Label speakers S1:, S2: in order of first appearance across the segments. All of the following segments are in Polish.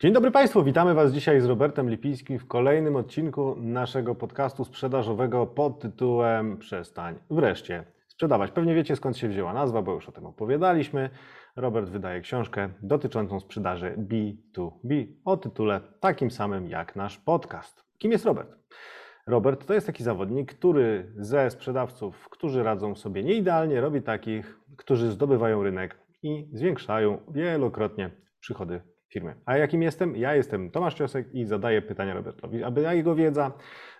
S1: Dzień dobry Państwu, witamy Was dzisiaj z Robertem Lipińskim w kolejnym odcinku naszego podcastu sprzedażowego pod tytułem Przestań wreszcie sprzedawać. Pewnie wiecie skąd się wzięła nazwa, bo już o tym opowiadaliśmy. Robert wydaje książkę dotyczącą sprzedaży B2B o tytule takim samym jak nasz podcast. Kim jest Robert? Robert to jest taki zawodnik, który ze sprzedawców, którzy radzą sobie nieidealnie, robi takich, którzy zdobywają rynek i zwiększają wielokrotnie przychody firmy. A jakim jestem? Ja jestem Tomasz Ciosek i zadaję pytania Robertowi, aby jego wiedza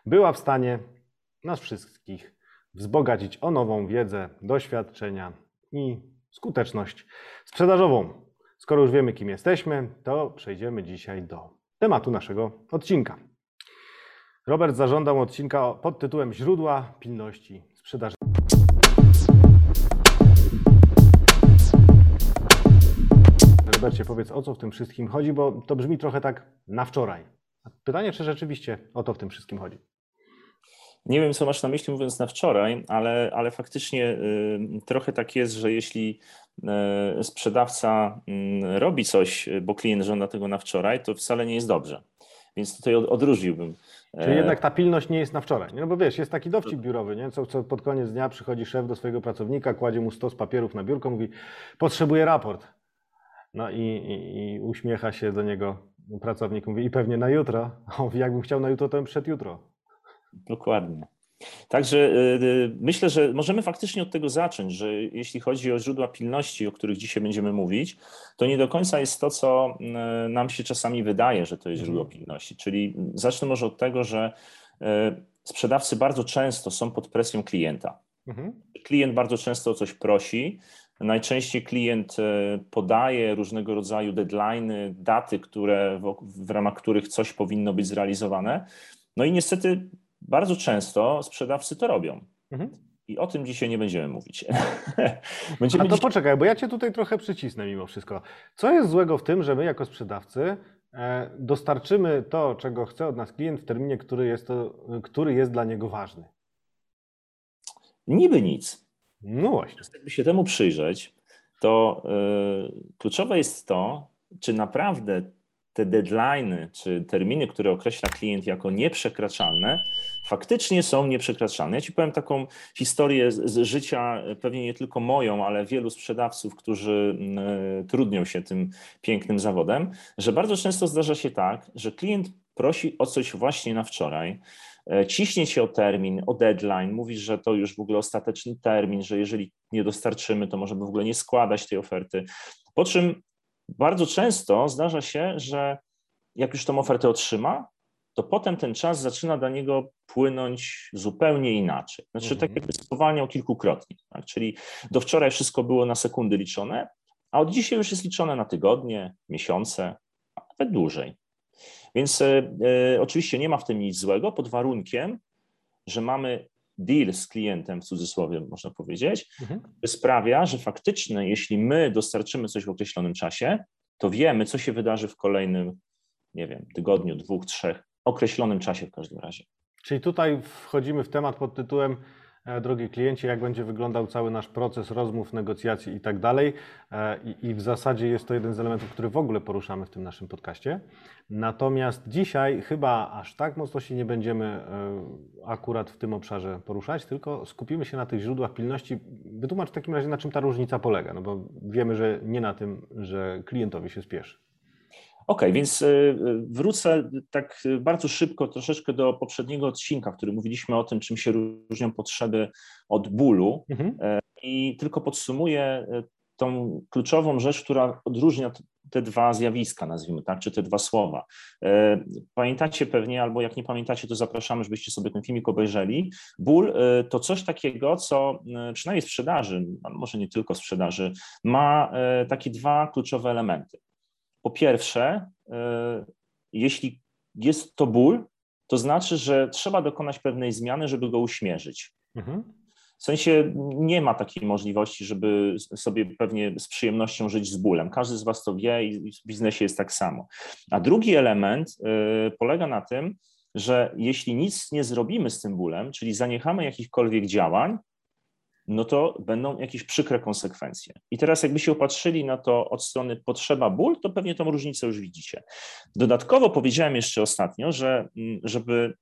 S1: była w stanie nas wszystkich wzbogacić o nową wiedzę, doświadczenia i skuteczność sprzedażową. Skoro już wiemy, kim jesteśmy, to przejdziemy dzisiaj do tematu naszego odcinka. Robert zażądał odcinka pod tytułem Źródła pilności sprzedaży. Robercie, powiedz o co w tym wszystkim chodzi, bo to brzmi trochę tak na wczoraj. Pytanie, czy rzeczywiście o to w tym wszystkim chodzi?
S2: Nie wiem, co masz na myśli mówiąc na wczoraj, ale, ale faktycznie y, trochę tak jest, że jeśli y, sprzedawca y, robi coś, bo klient żąda tego na wczoraj, to wcale nie jest dobrze. Więc tutaj od, odróżniłbym.
S1: Czyli jednak ta pilność nie jest na wczoraj. No bo wiesz, jest taki dowcip biurowy, nie? Co, co pod koniec dnia przychodzi szef do swojego pracownika, kładzie mu stos papierów na biurko, mówi, potrzebuję raport. No i, i, i uśmiecha się do niego pracownik, mówi, i pewnie na jutro. A on mówi, jakbym chciał na jutro, to bym przed jutro.
S2: Dokładnie. Także y, y, myślę, że możemy faktycznie od tego zacząć, że jeśli chodzi o źródła pilności, o których dzisiaj będziemy mówić, to nie do końca jest to, co y, nam się czasami wydaje, że to jest źródło mhm. pilności. Czyli zacznę może od tego, że sprzedawcy bardzo często są pod presją klienta. Mhm. Klient bardzo często o coś prosi. Najczęściej klient podaje różnego rodzaju deadlines, daty, które, w ramach których coś powinno być zrealizowane. No i niestety bardzo często sprzedawcy to robią. Mhm. I o tym dzisiaj nie będziemy mówić.
S1: będziemy A to poczekaj, bo ja cię tutaj trochę przycisnę mimo wszystko. Co jest złego w tym, że my jako sprzedawcy e, dostarczymy to, czego chce od nas klient w terminie, który jest, to, który jest dla niego ważny?
S2: Niby nic.
S1: No właśnie.
S2: Jakby się temu przyjrzeć, to yy, kluczowe jest to, czy naprawdę te deadlines czy terminy, które określa klient jako nieprzekraczalne, faktycznie są nieprzekraczalne. Ja Ci powiem taką historię z, z życia, pewnie nie tylko moją, ale wielu sprzedawców, którzy y, trudnią się tym pięknym zawodem, że bardzo często zdarza się tak, że klient prosi o coś właśnie na wczoraj, ciśnie się o termin, o deadline, mówi, że to już w ogóle ostateczny termin, że jeżeli nie dostarczymy, to możemy w ogóle nie składać tej oferty. Po czym bardzo często zdarza się, że jak już tą ofertę otrzyma, to potem ten czas zaczyna dla niego płynąć zupełnie inaczej. Znaczy, mhm. tak jakby spowalniał kilkukrotnie. Tak? Czyli do wczoraj wszystko było na sekundy liczone, a od dzisiaj już jest liczone na tygodnie, miesiące, a nawet dłużej. Więc e, e, oczywiście nie ma w tym nic złego, pod warunkiem, że mamy deal z klientem, w cudzysłowie można powiedzieć, mhm. sprawia, że faktycznie, jeśli my dostarczymy coś w określonym czasie, to wiemy, co się wydarzy w kolejnym, nie wiem, tygodniu, dwóch, trzech, określonym czasie w każdym razie.
S1: Czyli tutaj wchodzimy w temat pod tytułem drogi klienci, jak będzie wyglądał cały nasz proces rozmów, negocjacji i tak dalej. E, I w zasadzie jest to jeden z elementów, który w ogóle poruszamy w tym naszym podcaście. Natomiast dzisiaj chyba aż tak mocno się nie będziemy e, akurat w tym obszarze poruszać, tylko skupimy się na tych źródłach pilności. Wytłumacz w takim razie, na czym ta różnica polega, no bo wiemy, że nie na tym, że klientowi się spieszy.
S2: OK, więc y, y, wrócę tak bardzo szybko troszeczkę do poprzedniego odcinka, w którym mówiliśmy o tym, czym się różnią potrzeby od bólu mhm. E, i tylko podsumuję e, tą kluczową rzecz, która odróżnia te dwa zjawiska, nazwijmy tak, czy te dwa słowa. E, pamiętacie pewnie, albo jak nie pamiętacie, to zapraszamy, żebyście sobie ten filmik obejrzeli. Ból to coś takiego, co przynajmniej w sprzedaży, może nie tylko w sprzedaży, ma takie dwa kluczowe elementy. Po pierwsze, e, jeśli jest to ból, to znaczy, że trzeba dokonać pewnej zmiany, żeby go uśmierzyć. Mhm. W sensie nie ma takiej możliwości, żeby sobie pewnie z przyjemnością żyć z bólem. Każdy z Was to wie i w biznesie jest tak samo. A drugi element e, polega na tym, że jeśli nic nie zrobimy z tym bólem, czyli zaniechamy jakichkolwiek działań, no to będą jakieś przykre konsekwencje. I teraz jakby opatrzyli na to od strony potrzeba ból, to pewnie tą różnicę już widzicie. Dodatkowo powiedziałem jeszcze ostatnio, że mm, żeby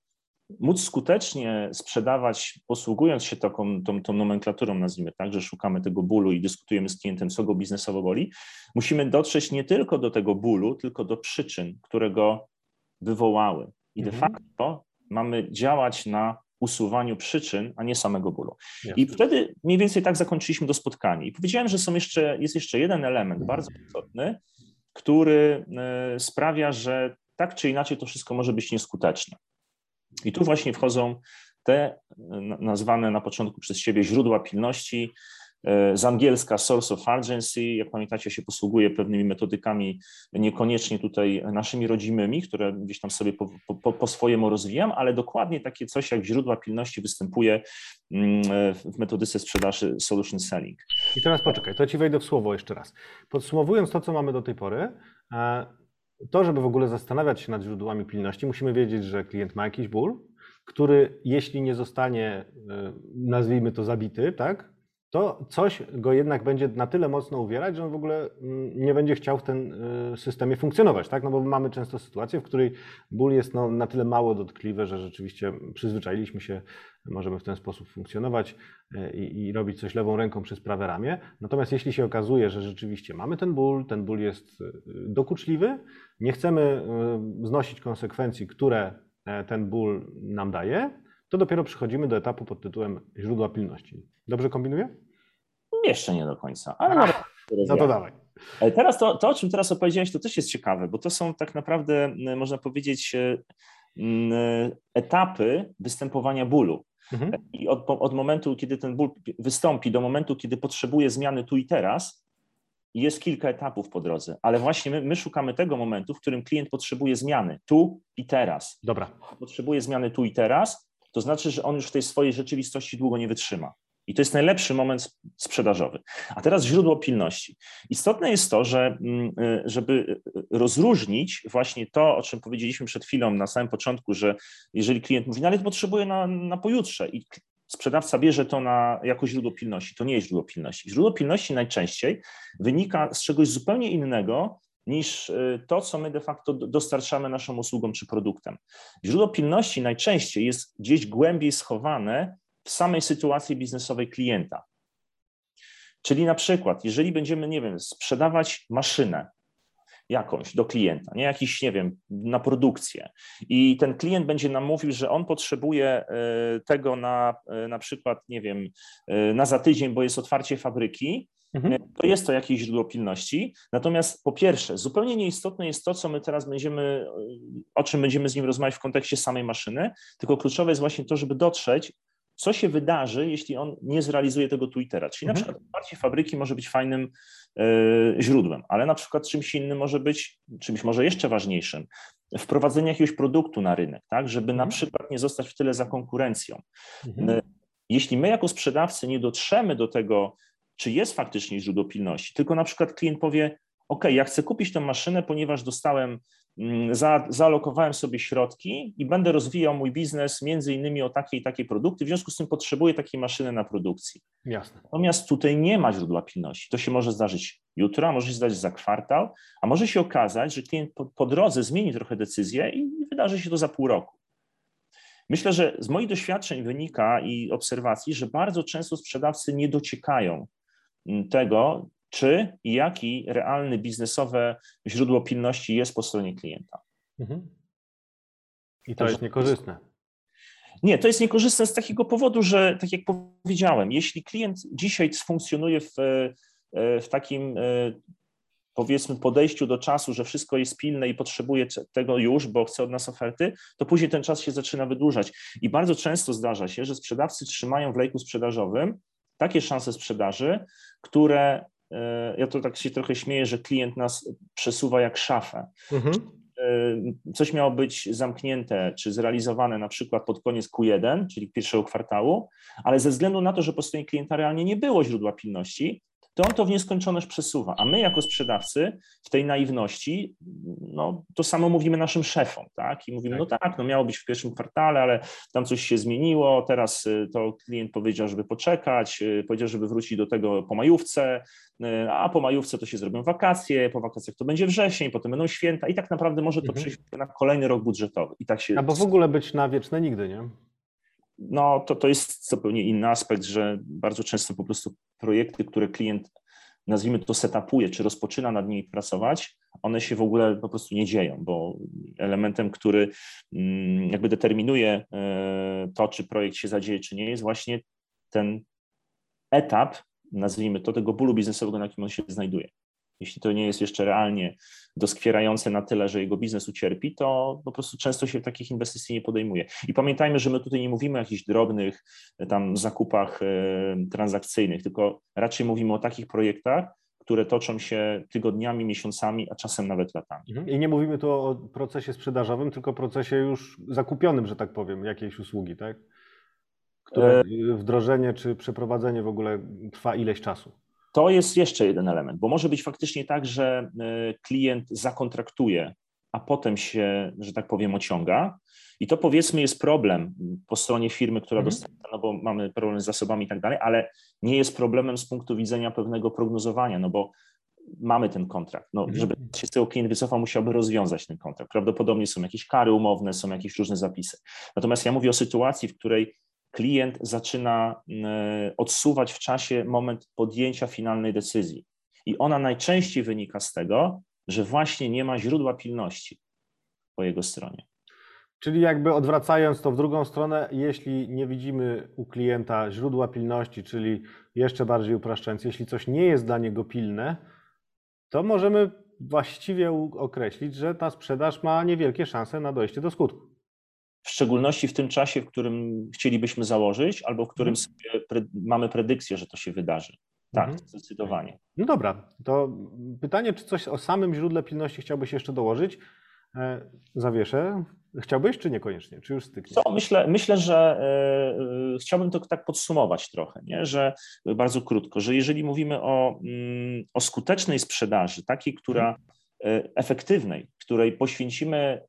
S2: móc skutecznie sprzedawać, posługując się taką tą, tą nomenklaturą, nazwijmy tak, że szukamy tego bólu i dyskutujemy z klientem, co go biznesowo boli, musimy dotrzeć nie tylko do tego bólu, tylko do przyczyn, które go wywołały. I de
S1: Mhm.
S2: facto mamy działać na usuwaniu przyczyn, a nie samego bólu.
S1: Jasne.
S2: I wtedy mniej więcej tak zakończyliśmy to spotkanie. I powiedziałem, że są jeszcze, jest jeszcze jeden element bardzo istotny, który e, sprawia, że tak czy inaczej to wszystko może być nieskuteczne. I tu właśnie wchodzą te e, na- nazwane na początku przez siebie źródła pilności, z angielska source of urgency, jak pamiętacie, się posługuje pewnymi metodykami, niekoniecznie tutaj naszymi rodzimymi, które gdzieś tam sobie po, po, po swojemu rozwijam, ale dokładnie takie coś jak źródła pilności występuje mm, w metodyce sprzedaży solution selling.
S1: I teraz poczekaj, to ci wejdę w słowo jeszcze raz. Podsumowując to, co mamy do tej pory, e, to, żeby w ogóle zastanawiać się nad źródłami pilności, musimy wiedzieć, że klient ma jakiś ból, który jeśli nie zostanie, e, nazwijmy to zabity, tak, to coś go jednak będzie na tyle mocno uwierać, że on w ogóle mm, nie będzie chciał w tym systemie funkcjonować, tak? No bo mamy często sytuację, w której ból jest no, na tyle mało dotkliwy, że rzeczywiście przyzwyczailiśmy się, możemy w ten sposób funkcjonować e, i, i robić coś lewą ręką przez prawe ramię. Natomiast jeśli się okazuje, że rzeczywiście mamy ten ból, ten ból jest e, dokuczliwy, nie chcemy e, znosić konsekwencji, które e, ten ból nam daje, to dopiero przechodzimy do etapu pod tytułem źródła pilności. Dobrze kombinuję?
S2: Jeszcze nie do końca, ale nawet
S1: No to dawaj.
S2: Ale Teraz to, to, o czym teraz opowiedziałeś, to też jest ciekawe, bo to są tak naprawdę, można powiedzieć, e, etapy występowania bólu.
S1: Mhm.
S2: I od, od momentu, kiedy ten ból wystąpi, do momentu, kiedy potrzebuje zmiany tu i teraz, jest kilka etapów po drodze, ale właśnie my, my szukamy tego momentu, w którym klient potrzebuje zmiany tu i teraz.
S1: Dobra.
S2: Potrzebuje zmiany tu i teraz, to znaczy, że on już w tej swojej rzeczywistości długo nie wytrzyma. I to jest najlepszy moment sp- sprzedażowy. A teraz źródło pilności. Istotne jest to, że mm, y, żeby rozróżnić właśnie to, o czym powiedzieliśmy przed chwilą na samym początku, że jeżeli klient mówi, no ale potrzebuję na, na pojutrze i sprzedawca bierze to na, jako źródło pilności, to nie jest źródło pilności. Źródło pilności najczęściej wynika z czegoś zupełnie innego niż y, to, co my de facto do- dostarczamy naszą usługą czy produktem. Źródło pilności najczęściej jest gdzieś głębiej schowane w samej sytuacji biznesowej klienta. Czyli na przykład, jeżeli będziemy, nie wiem, sprzedawać maszynę jakąś do klienta, nie jakiś, nie wiem, na produkcję i ten klient będzie nam mówił, że on potrzebuje e, tego na e, na przykład, nie wiem, e, na za tydzień, bo jest otwarcie fabryki,
S1: Mhm.
S2: to jest to jakieś źródło pilności. Natomiast po pierwsze, zupełnie nieistotne jest to, co my teraz będziemy, o czym będziemy z nim rozmawiać w kontekście samej maszyny, tylko kluczowe jest właśnie to, żeby dotrzeć, co się wydarzy, jeśli on nie zrealizuje tego teraz. Czyli
S1: Mhm.
S2: na przykład otwarcie fabryki może być fajnym e, źródłem, ale na przykład czymś innym może być, czymś może jeszcze ważniejszym, wprowadzenie jakiegoś produktu na rynek, tak, żeby na
S1: Mhm.
S2: przykład nie zostać w tyle za konkurencją.
S1: Mhm.
S2: Jeśli my jako sprzedawcy nie dotrzemy do tego, czy jest faktycznie źródło pilności, tylko na przykład klient powie, OK, ja chcę kupić tę maszynę, ponieważ dostałem, za, zaalokowałem sobie środki i będę rozwijał mój biznes między innymi o takie i takie produkty, w związku z tym potrzebuję takiej maszyny na produkcji.
S1: Jasne.
S2: Natomiast tutaj nie ma źródła pilności. To się może zdarzyć jutro, a może się zdarzyć za kwartał, a może się okazać, że klient po, po drodze zmieni trochę decyzję i wydarzy się to za pół roku. Myślę, że z moich doświadczeń wynika i obserwacji, że bardzo często sprzedawcy nie dociekają mm, tego, czy i jaki realny biznesowe źródło pilności jest po stronie klienta.
S1: Mhm. I to
S2: Także-
S1: jest niekorzystne.
S2: Nie, to jest niekorzystne z takiego powodu, że tak jak powiedziałem, jeśli klient dzisiaj funkcjonuje w, e, w takim e, powiedzmy podejściu do czasu, że wszystko jest pilne i potrzebuje tego już, bo chce od nas oferty, to później ten czas się zaczyna wydłużać. I bardzo często zdarza się, że sprzedawcy trzymają w lejku sprzedażowym takie szanse sprzedaży, które ja to tak się trochę śmieję, że klient nas przesuwa jak szafę
S1: Mhm.
S2: y, coś miało być zamknięte czy zrealizowane na przykład pod koniec Q1, czyli pierwszego kwartału, ale ze względu na to, że po stronie klienta realnie nie było źródła pilności, to on to w nieskończoność przesuwa. A my jako sprzedawcy w tej naiwności, no to samo mówimy naszym szefom, tak? I mówimy, no tak, no miało być w pierwszym kwartale, ale tam coś się zmieniło, teraz y, to klient powiedział, żeby poczekać, y, powiedział, żeby wrócić do tego po majówce, y, a po majówce to się zrobią wakacje, po wakacjach to będzie wrzesień, potem będą święta i tak naprawdę może to
S1: Mhm.
S2: przejść na kolejny rok budżetowy. I tak się
S1: Albo w ogóle być na wieczne nigdy, nie?
S2: No to, to jest zupełnie inny aspekt, że bardzo często po prostu projekty, które klient, nazwijmy to, setupuje, czy rozpoczyna nad nimi pracować, one się w ogóle po prostu nie dzieją, bo elementem, który mm, jakby determinuje e, to, czy projekt się zadzieje, czy nie, jest właśnie ten etap, nazwijmy to, tego bólu biznesowego, na jakim on się znajduje. Jeśli to nie jest jeszcze realnie doskwierające na tyle, że jego biznes ucierpi, to po prostu często się takich inwestycji nie podejmuje. I pamiętajmy, że my tutaj nie mówimy o jakichś drobnych e, tam zakupach e, transakcyjnych, tylko raczej mówimy o takich projektach, które toczą się tygodniami, miesiącami, a czasem nawet latami.
S1: Mhm. I nie mówimy tu o procesie sprzedażowym, tylko procesie już zakupionym, że tak powiem, jakiejś usługi, tak? Które wdrożenie czy przeprowadzenie w ogóle trwa ileś czasu.
S2: To jest jeszcze jeden element, bo może być faktycznie tak, że e, klient zakontraktuje, a potem się, że tak powiem, ociąga. I to powiedzmy jest problem po stronie firmy, która
S1: Mhm.
S2: dostarcza, no bo mamy problem z zasobami i tak dalej, ale nie jest problemem z punktu widzenia pewnego prognozowania, no bo mamy ten kontrakt. No,
S1: Mhm.
S2: żeby się z tego klient wycofał, musiałby rozwiązać ten kontrakt. Prawdopodobnie są jakieś kary umowne, są jakieś różne zapisy. Natomiast ja mówię o sytuacji, w której klient zaczyna e, odsuwać w czasie moment podjęcia finalnej decyzji. I ona najczęściej wynika z tego, że właśnie nie ma źródła pilności po jego stronie.
S1: Czyli jakby odwracając to w drugą stronę, jeśli nie widzimy u klienta źródła pilności, czyli jeszcze bardziej upraszczając, jeśli coś nie jest dla niego pilne, to możemy właściwie określić, że ta sprzedaż ma niewielkie szanse na dojście do skutku.
S2: W szczególności w tym czasie, w którym chcielibyśmy założyć, albo w którym
S1: Mhm.
S2: sobie pre, mamy predykcję, że to się wydarzy. Tak,
S1: Mhm.
S2: zdecydowanie.
S1: No dobra, to pytanie, czy coś o samym źródle pilności chciałbyś jeszcze dołożyć? E, Zawieszę. Chciałbyś, czy niekoniecznie? Czy już styknie?
S2: Co, myślę, myślę, że e, e, chciałbym to tak podsumować trochę, nie? że bardzo krótko, że jeżeli mówimy o, mm, o skutecznej sprzedaży, takiej, która e, efektywnej, której poświęcimy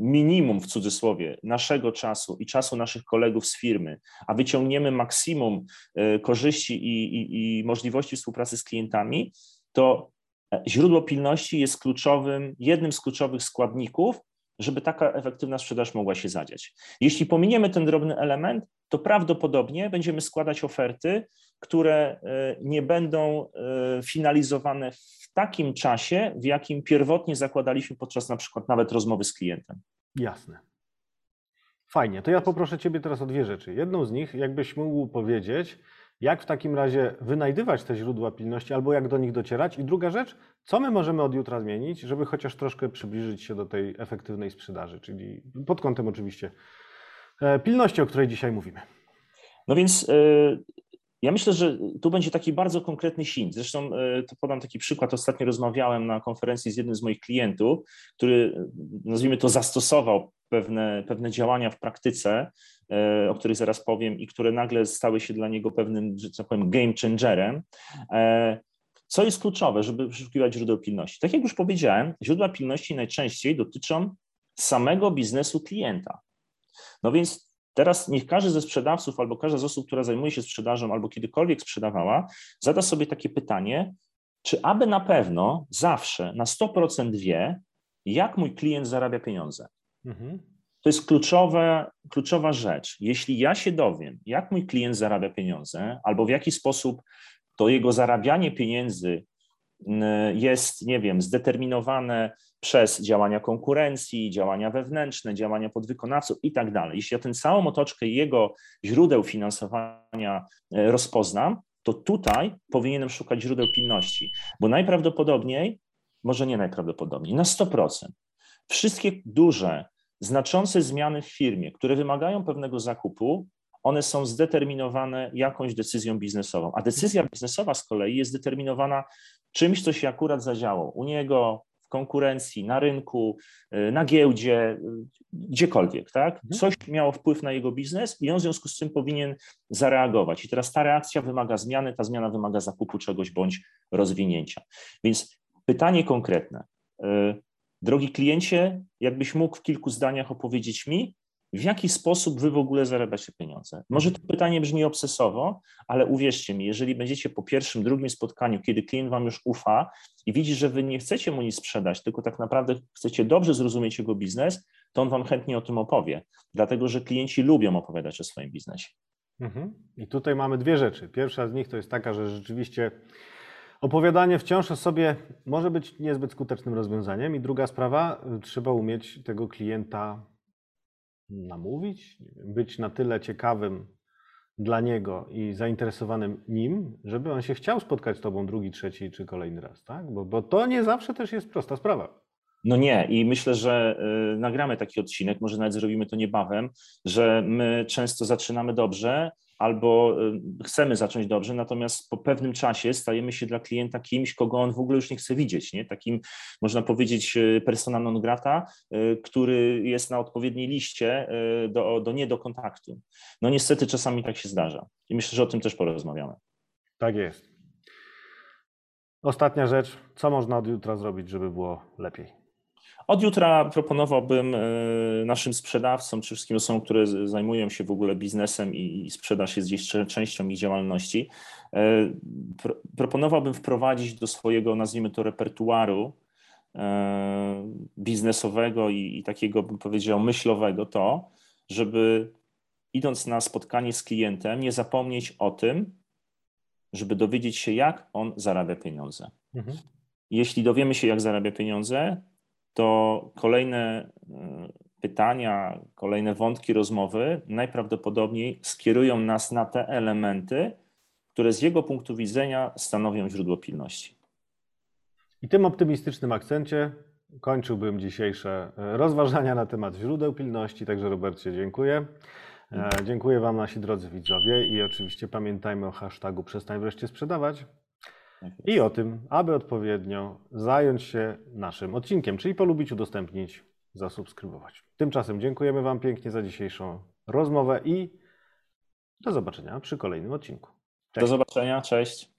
S2: minimum w cudzysłowie naszego czasu i czasu naszych kolegów z firmy, a wyciągniemy maksimum e, korzyści i, i, i możliwości współpracy z klientami, to e, źródło pilności jest kluczowym, jednym z kluczowych składników, żeby taka efektywna sprzedaż mogła się zadziać. Jeśli pominiemy ten drobny element, to prawdopodobnie będziemy składać oferty, które e, nie będą e, finalizowane w takim czasie, w jakim pierwotnie zakładaliśmy podczas na przykład nawet rozmowy z klientem.
S1: Jasne. Fajnie. To ja poproszę Ciebie teraz o dwie rzeczy. Jedną z nich, jakbyś mógł powiedzieć, jak w takim razie wynajdywać te źródła pilności albo jak do nich docierać. I druga rzecz, co my możemy od jutra zmienić, żeby chociaż troszkę przybliżyć się do tej efektywnej sprzedaży, czyli pod kątem oczywiście e, pilności, o której dzisiaj mówimy.
S2: No więc ja myślę, że tu będzie taki bardzo konkretny hint. Zresztą e, to podam taki przykład. Ostatnio rozmawiałem na konferencji z jednym z moich klientów, który, e, nazwijmy to, zastosował pewne, pewne działania w praktyce, e, o których zaraz powiem, i które nagle stały się dla niego pewnym, że tak powiem, game changerem. Co jest kluczowe, żeby wyszukiwać źródeł pilności? Tak jak już powiedziałem, źródła pilności najczęściej dotyczą samego biznesu klienta. No więc Teraz niech każdy ze sprzedawców albo każda z osób, która zajmuje się sprzedażą albo kiedykolwiek sprzedawała, zada sobie takie pytanie, czy aby na pewno zawsze na 100% wie, jak mój klient zarabia pieniądze.
S1: Mhm.
S2: To jest kluczowa, kluczowa rzecz. Jeśli ja się dowiem, jak mój klient zarabia pieniądze, albo w jaki sposób to jego zarabianie pieniędzy jest, nie wiem, zdeterminowane przez działania konkurencji, działania wewnętrzne, działania podwykonawców i tak dalej. Jeśli ja tę całą otoczkę jego źródeł finansowania e, rozpoznam, to tutaj powinienem szukać źródeł pilności, bo najprawdopodobniej, może nie najprawdopodobniej, na 100%, wszystkie duże, znaczące zmiany w firmie, które wymagają pewnego zakupu, one są zdeterminowane jakąś decyzją biznesową. A decyzja biznesowa z kolei jest zdeterminowana czymś, co się akurat zadziało u niego, w konkurencji, na rynku, y, na giełdzie, y, gdziekolwiek, tak?
S1: Mhm.
S2: Coś miało wpływ na jego biznes i on w związku z tym powinien zareagować. I teraz ta reakcja wymaga zmiany, ta zmiana wymaga zakupu czegoś bądź rozwinięcia. Więc pytanie konkretne. Y, Drogi kliencie, jakbyś mógł w kilku zdaniach opowiedzieć mi, w jaki sposób wy w ogóle zarabiacie pieniądze? Może to pytanie brzmi obsesowo, ale uwierzcie mi, jeżeli będziecie po pierwszym, drugim spotkaniu, kiedy klient wam już ufa i widzi, że wy nie chcecie mu nic sprzedać, tylko tak naprawdę chcecie dobrze zrozumieć jego biznes, to on wam chętnie o tym opowie, dlatego że klienci lubią opowiadać o swoim biznesie.
S1: Mhm. I tutaj mamy dwie rzeczy. Pierwsza z nich to jest taka, że rzeczywiście opowiadanie wciąż o sobie może być niezbyt skutecznym rozwiązaniem. I druga sprawa, y, trzeba umieć tego klienta namówić, być na tyle ciekawym dla niego i zainteresowanym nim, żeby on się chciał spotkać z tobą drugi, trzeci czy kolejny raz, tak? Bo, bo to nie zawsze też jest prosta sprawa.
S2: No nie, i myślę, że y, nagramy taki odcinek, może nawet zrobimy to niebawem, że my często zaczynamy dobrze albo y, chcemy zacząć dobrze, natomiast po pewnym czasie stajemy się dla klienta kimś, kogo on w ogóle już nie chce widzieć, nie? Takim, można powiedzieć, y, persona non grata, y, który jest na odpowiedniej liście do, do nie do kontaktu. No niestety czasami tak się zdarza i myślę, że o tym też porozmawiamy.
S1: Tak jest. Ostatnia rzecz, co można od jutra zrobić, żeby było lepiej?
S2: Od jutra proponowałbym e, naszym sprzedawcom, czy wszystkim osobom, które zajmują się w ogóle biznesem i sprzedaż jest gdzieś częścią ich działalności, e, pro, proponowałbym wprowadzić do swojego, nazwijmy to, repertuaru e, biznesowego i, i takiego, bym powiedział, myślowego to, żeby idąc na spotkanie z klientem, nie zapomnieć o tym, żeby dowiedzieć się, jak on zarabia pieniądze.
S1: Mhm.
S2: Jeśli dowiemy się, jak zarabia pieniądze, to kolejne e, pytania, kolejne wątki rozmowy najprawdopodobniej skierują nas na te elementy, które z jego punktu widzenia stanowią źródło pilności.
S1: I tym optymistycznym akcencie kończyłbym dzisiejsze e, rozważania na temat źródeł pilności. Także Robercie, dziękuję. E, Dziękuję Wam, nasi drodzy widzowie, i oczywiście pamiętajmy o hashtagu przestań wreszcie sprzedawać. I o tym, aby odpowiednio zająć się naszym odcinkiem, czyli polubić, udostępnić, zasubskrybować. Tymczasem dziękujemy Wam pięknie za dzisiejszą rozmowę i do zobaczenia przy kolejnym odcinku.
S2: Do zobaczenia, cześć.